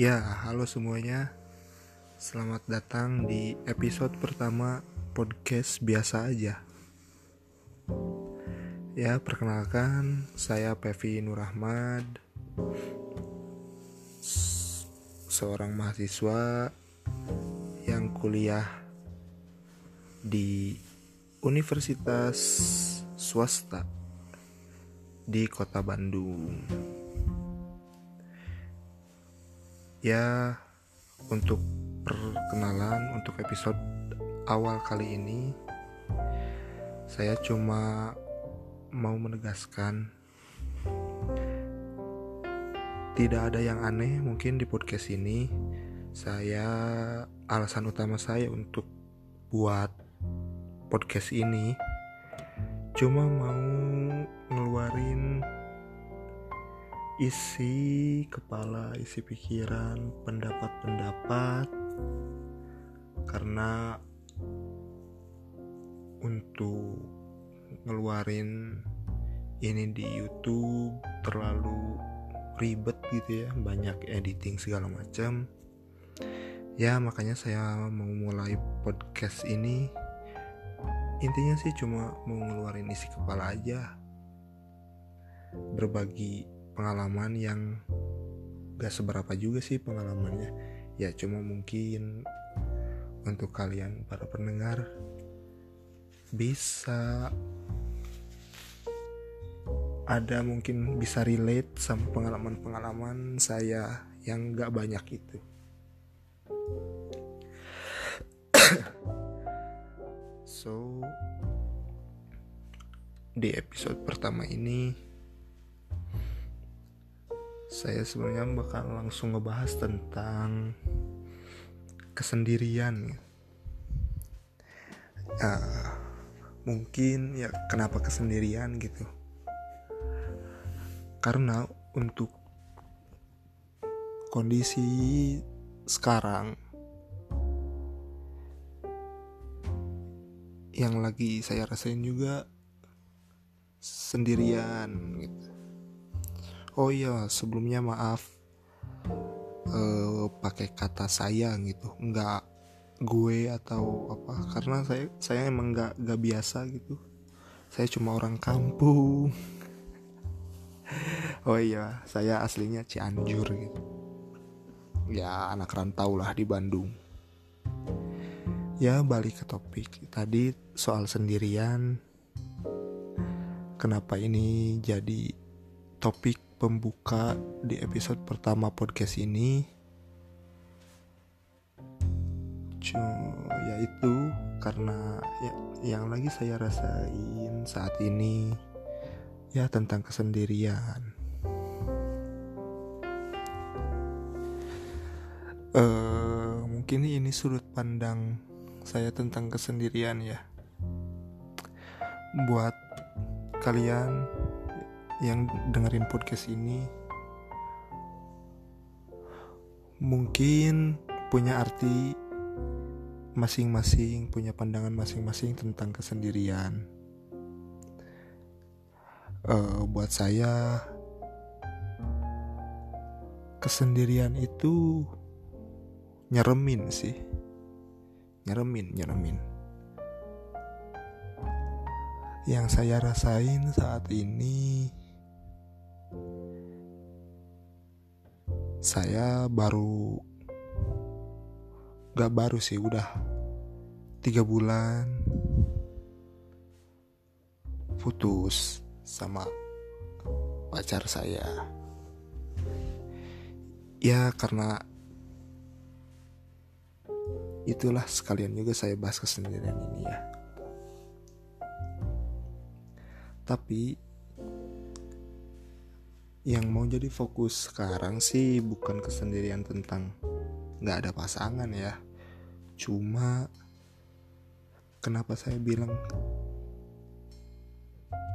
Ya, halo semuanya. Selamat datang di episode pertama podcast biasa aja. Ya, perkenalkan saya Pevi Nurahmad. Seorang mahasiswa yang kuliah di Universitas Swasta di Kota Bandung. Ya, untuk perkenalan untuk episode awal kali ini saya cuma mau menegaskan tidak ada yang aneh mungkin di podcast ini. Saya alasan utama saya untuk buat podcast ini cuma mau ngeluarin isi kepala, isi pikiran, pendapat-pendapat. Karena untuk ngeluarin ini di YouTube terlalu ribet gitu ya, banyak editing segala macam. Ya, makanya saya mau mulai podcast ini. Intinya sih cuma mau ngeluarin isi kepala aja. Berbagi pengalaman yang gak seberapa juga sih pengalamannya. Ya cuma mungkin untuk kalian para pendengar bisa ada mungkin bisa relate sama pengalaman-pengalaman saya yang gak banyak itu. So di episode pertama ini saya sebenarnya bakal langsung ngebahas tentang kesendirian uh, mungkin ya kenapa kesendirian gitu? Karena untuk kondisi sekarang yang lagi saya rasain juga sendirian gitu oh iya sebelumnya maaf. Uh, pakai kata saya gitu. Nggak gue atau apa. Karena saya saya emang nggak nggak biasa gitu. Saya cuma orang kampung. Oh iya saya aslinya Cianjur gitu. Ya anak rantau lah di Bandung. Ya balik ke topik tadi soal sendirian. Kenapa ini jadi topik pembuka di episode pertama podcast ini. Yaitu karena ya, yang lagi saya rasain saat ini ya tentang kesendirian. Uh, mungkin ini sudut pandang saya tentang kesendirian ya. Buat kalian yang dengerin podcast ini mungkin punya arti masing-masing, punya pandangan masing-masing tentang kesendirian. Uh, buat saya, kesendirian itu nyeremin sih, nyeremin, nyeremin. Yang saya rasain saat ini saya baru gak baru sih udah tiga bulan putus sama pacar saya. Ya karena itulah sekalian juga saya bahas kesendirian ini ya. Tapi yang mau jadi fokus sekarang sih bukan kesendirian tentang nggak ada pasangan ya. Cuma kenapa saya bilang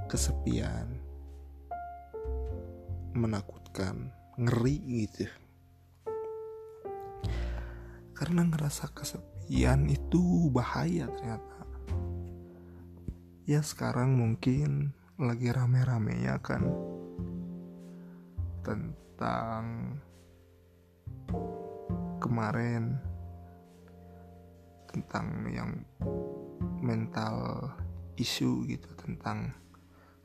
kesepian? Menakutkan ngeri gitu. Karena ngerasa kesepian itu bahaya ternyata. Ya sekarang mungkin lagi rame-ramenya kan tentang kemarin tentang yang mental isu gitu tentang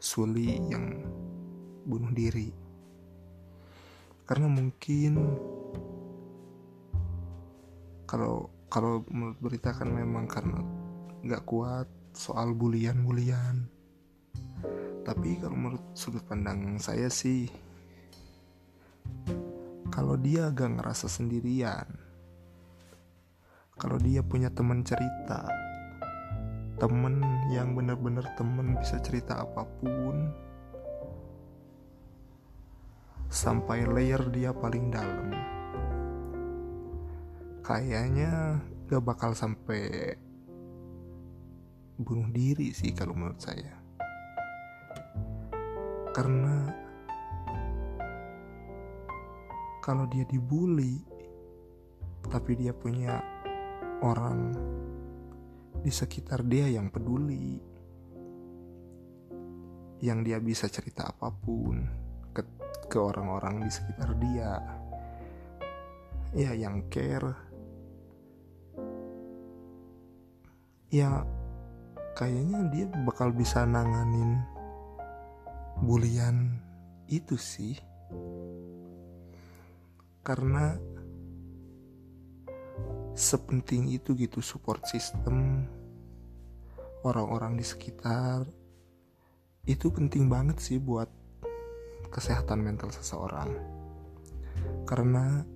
Suli yang bunuh diri. Karena mungkin kalau kalau menurut berita kan memang karena nggak kuat soal bulian bulian tapi kalau menurut sudut pandang saya sih kalau dia agak ngerasa sendirian. Kalau dia punya teman cerita. Temen yang bener-bener temen bisa cerita apa pun. Sampai layer dia paling dalam. Kayaknya gak bakal sampai bunuh diri sih kalau menurut saya. Karena kalau dia dibully tapi dia punya orang di sekitar dia yang peduli yang dia bisa cerita apa pun ke ke orang-orang di sekitar dia ya yang care ya kayaknya dia bakal bisa nanganin bulian itu sih karena sepenting itu gitu support system orang-orang di sekitar itu penting banget sih buat kesehatan mental seseorang. Karena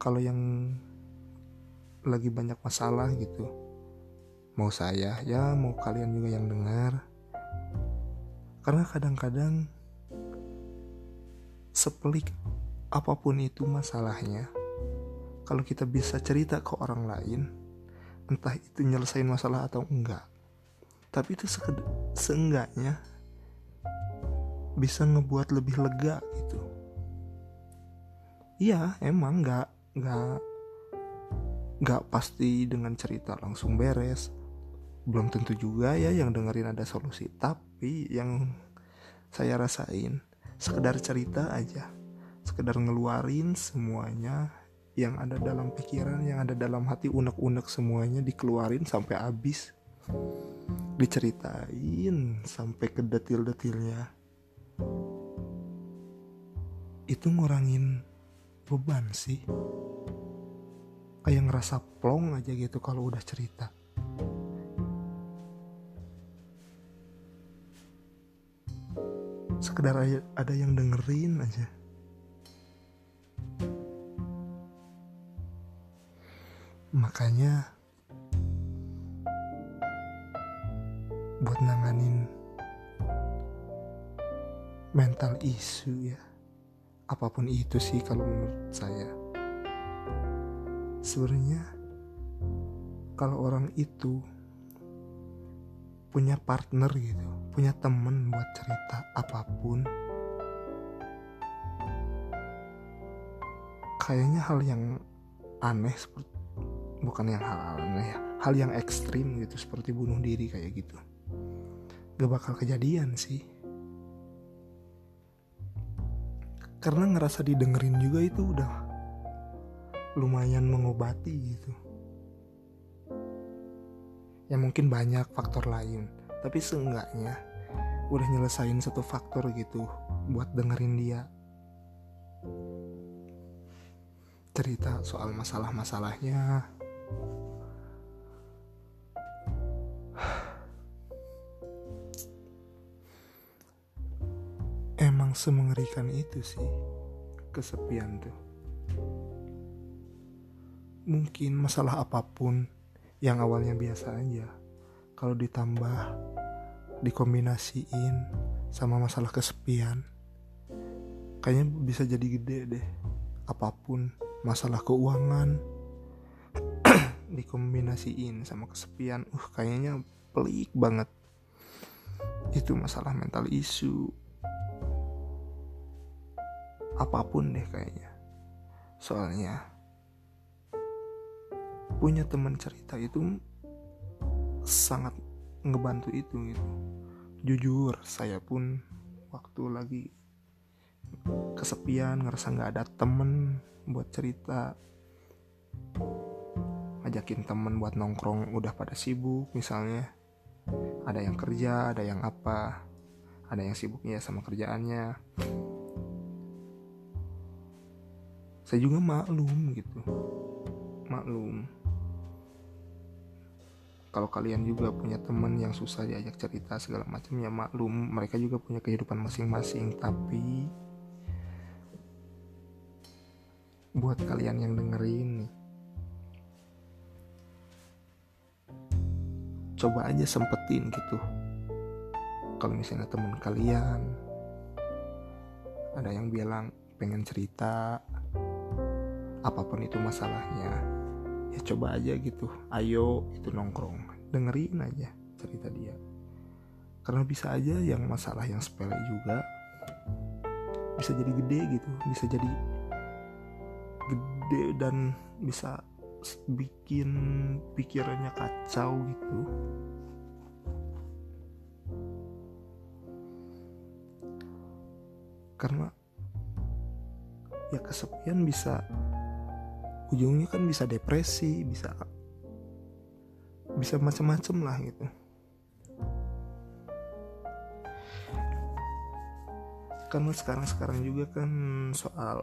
kalau yang lagi banyak masalah gitu mau saya ya mau kalian juga yang dengar. Karena kadang-kadang sepelik apa pun itu masalahnya kalau kita bisa cerita ke orang lain entah itu nyelesain masalah atau enggak tapi itu seenggaknya bisa ngebuat lebih lega gitu. Iya emang nggak nggak nggak pasti dengan cerita langsung beres. Belum tentu juga ya yang dengerin ada solusi tapi yang saya rasain sekedar cerita aja sekedar ngeluarin semuanya yang ada dalam pikiran, yang ada dalam hati unek-unek semuanya dikeluarin sampai habis. Diceritain sampai ke detil-detilnya. Itu ngurangin beban sih. Kayak ngerasa plong aja gitu kalau udah cerita. Sekedar ada yang dengerin aja makanya buat nanganin mental isu ya. Apa pun itu sih kalau menurut saya. Sebenarnya kalau orang itu punya partner gitu punya temen buat cerita apa pun kayaknya hal yang aneh seperti bukan yang hal ya hal yang ekstrim gitu seperti bunuh diri kayak gitu. Gak bakal kejadian sih. Karena ngerasa didengerin juga itu udah lumayan mengobati gitu. Ya mungkin banyak faktor lain tapi seenggaknya udah nyelesain satu faktor gitu buat dengerin dia. Cerita soal masalah-masalahnya Emang semengerikan itu sih kesepian tuh. Mungkin masalah apa pun yang awalnya biasa aja, kalau ditambah dikombinasiin sama masalah kesepian, kayaknya bisa jadi gede deh. Apa pun masalah keuangan, dikombinasiin sama kesepian. Uh kayaknya pelik banget. Itu masalah mental isu. Apa pun deh kayaknya. Soalnya punya teman cerita itu sangat ngebantu itu gitu. Jujur saya pun waktu lagi kesepian ngerasa nggak ada temen buat cerita ngajakin temen buat nongkrong udah pada sibuk misalnya. Ada yang kerja ada yang apa ada yang sibuknya sama kerjaannya. Saya juga maklum gitu. Maklum. Kalau kalian juga punya teman yang susah diajak cerita segala macam ya maklum mereka juga punya kehidupan masing-masing. Tapi buat kalian yang dengerin nih coba aja sempetin gitu. Kalau misalnya temen kalian ada yang bilang pengen cerita apa pun itu masalahnya ya coba aja gitu. Ayo itu nongkrong. Dengerin aja cerita dia. Karena bisa aja yang masalah yang sepele juga bisa jadi gede gitu bisa jadi gede dan bisa bikin pikirannya kacau gitu. Karena ya kesepian bisa ujungnya kan bisa depresi bisa bisa macam-macam lah gitu. Karena sekarang-sekarang juga kan soal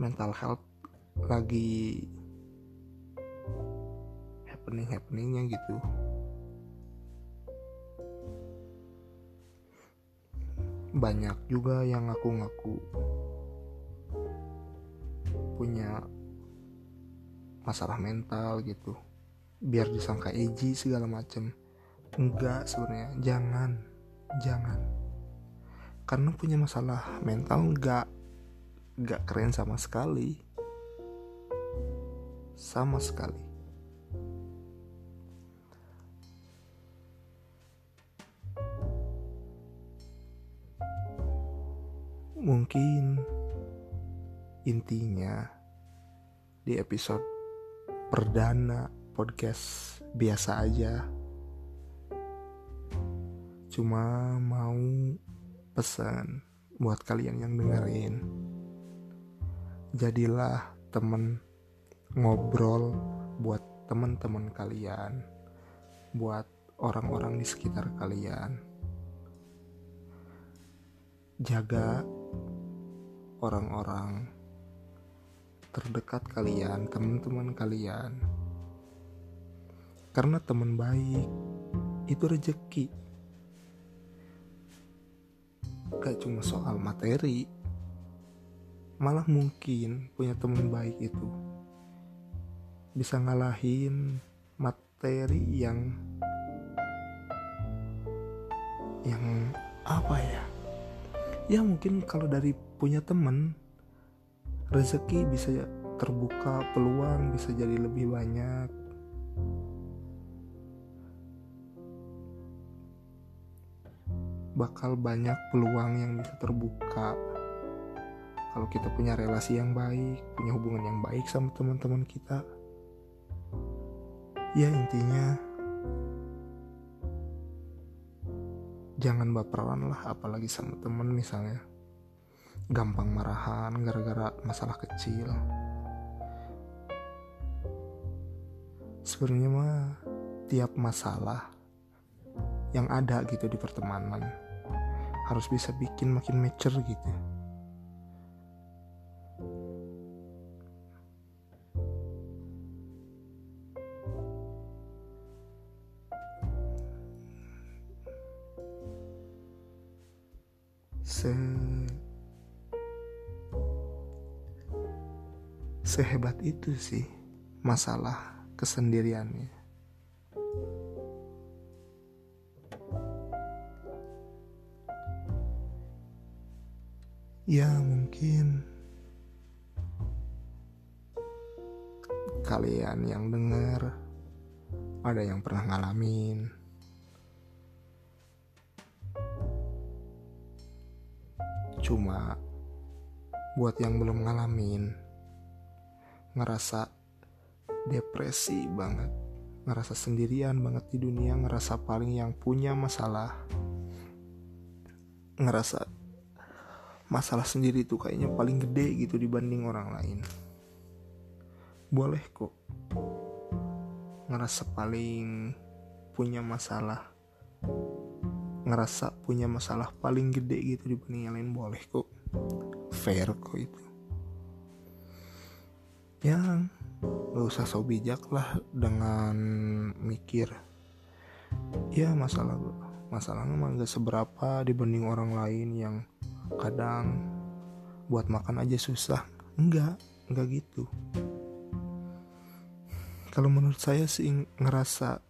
mental health lagi happening happeningnya gitu. Banyak juga yang ngaku-ngaku punya masalah mental gitu. Biar disangka edgy segala macem. Enggak sebenarnya. Jangan. Jangan. Karena punya masalah mental enggak enggak keren sama sekali. Sama sekali mungkin intinya di episode perdana podcast biasa aja. Cuma mau pesan buat kalian yang dengerin. Jadilah temen ngobrol buat teman-teman kalian buat orang-orang di sekitar kalian. Jaga orang-orang terdekat kalian, teman-teman kalian. Karena teman baik itu rejeki. Gak cuma soal materi, malah mungkin punya teman baik itu bisa ngalahin materi yang yang apa ya ya mungkin kalau dari punya temen rezeki bisa terbuka peluang bisa jadi lebih banyak. Bakal banyak peluang yang bisa terbuka. Kalau kita punya relasi yang baik punya hubungan yang baik sama teman-teman kita. Ya intinya jangan baperan lah apalagi sama temen misalnya. Gampang marahan gara-gara masalah kecil. Sebenarnya mah tiap masalah yang ada gitu di pertemanan harus bisa bikin makin mature gitu itu sih masalah kesendiriannya. Ya mungkin kalian yang dengar ada yang pernah ngalamin cuma buat yang belum ngalamin ngerasa depresi banget ngerasa sendirian banget di dunia ngerasa paling yang punya masalah ngerasa masalah sendiri tuh kayaknya paling gede gitu dibanding orang lain. Boleh kok ngerasa paling punya masalah ngerasa punya masalah paling gede gitu dibanding yang lain boleh kok. Fair kok itu yang gak usah so bijak lah dengan mikir. Ya masalah masalahnya mah gak seberapa dibanding orang lain yang kadang buat makan aja susah. Enggak enggak gitu. Kalau menurut saya sih ngerasa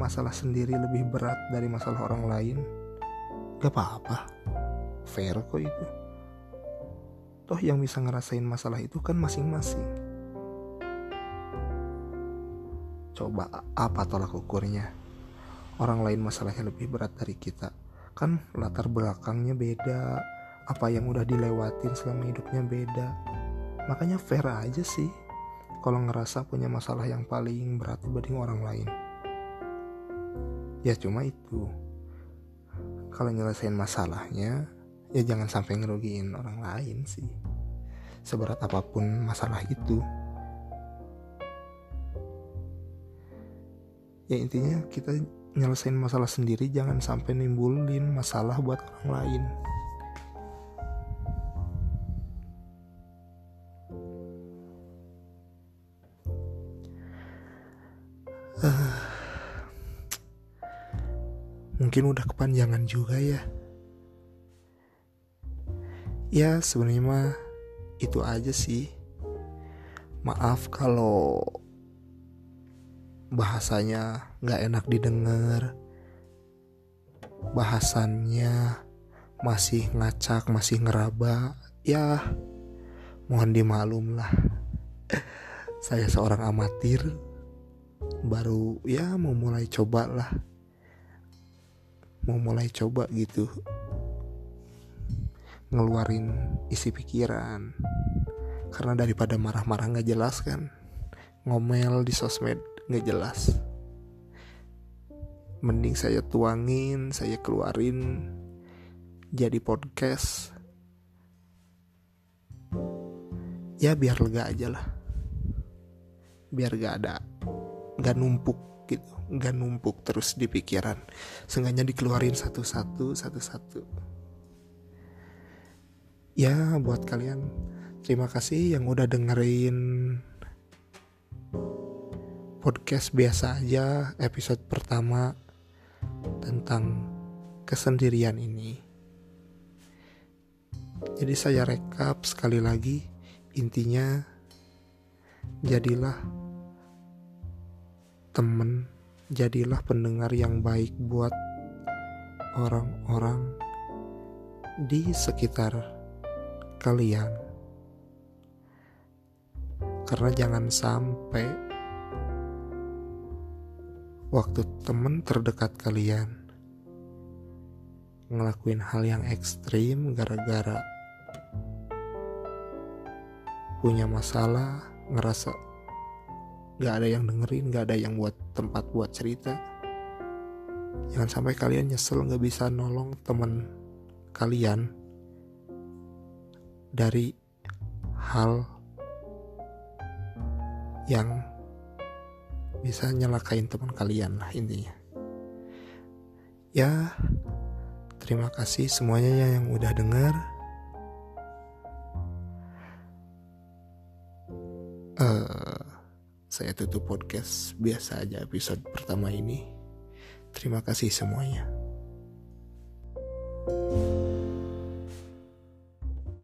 masalah sendiri lebih berat dari masalah orang lain. Gak apa-apa. Fair kok itu. Toh yang bisa ngerasain masalah itu kan masing-masing coba apa tolak ukurnya? Orang lain masalahnya lebih berat dari kita. Kan latar belakangnya beda. Apa yang udah dilewatin selama hidupnya beda. Makanya fair aja sih kalau ngerasa punya masalah yang paling berat dibanding orang lain. Ya cuma itu. Kalau nyelesain masalahnya ya jangan sampai ngerugiin orang lain sih. Seberat apa pun masalah itu ya intinya kita nyelesain masalah sendiri jangan sampai nimbulin masalah buat orang lain. Uh, mungkin udah kepanjangan juga ya. Ya sebenarnya itu aja sih. Maaf kalau bahasanya nggak enak didengar. Bahasannya masih ngacak masih ngeraba. Ya mohon dimaklum lah. Saya seorang amatir baru ya mau mulai coba lah. Mau mulai coba gitu. Ngeluarin isi pikiran. Karena daripada marah-marah nggak jelas kan ngomel di sosmed nggak jelas. Mending saya tuangin saya keluarin jadi podcast. Ya biar lega aja lah. Biar gak ada gak numpuk gitu. Nggak numpuk terus di pikiran. Seenggaknya dikeluarin satu-satu satu-satu. Ya buat kalian. Terima kasih yang udah dengerin podcast biasa aja episode pertama tentang kesendirian ini jadi saya rekap sekali lagi intinya jadilah temen, jadilah pendengar yang baik buat orang-orang di sekitar kalian. Karena jangan sampai waktu temen terdekat kalian ngelakuin hal yang ekstrim gara-gara punya masalah, ngerasa Gak ada yang dengerin, gak ada yang buat tempat buat cerita. Jangan sampai kalian nyesel gak bisa nolong temen kalian dari hal yang bisa nyelakain teman kalian lah intinya. Ya, terima kasih semuanya yang udah denger. Uh, saya tutup podcast biasa aja episode pertama ini. Terima kasih semuanya. thank you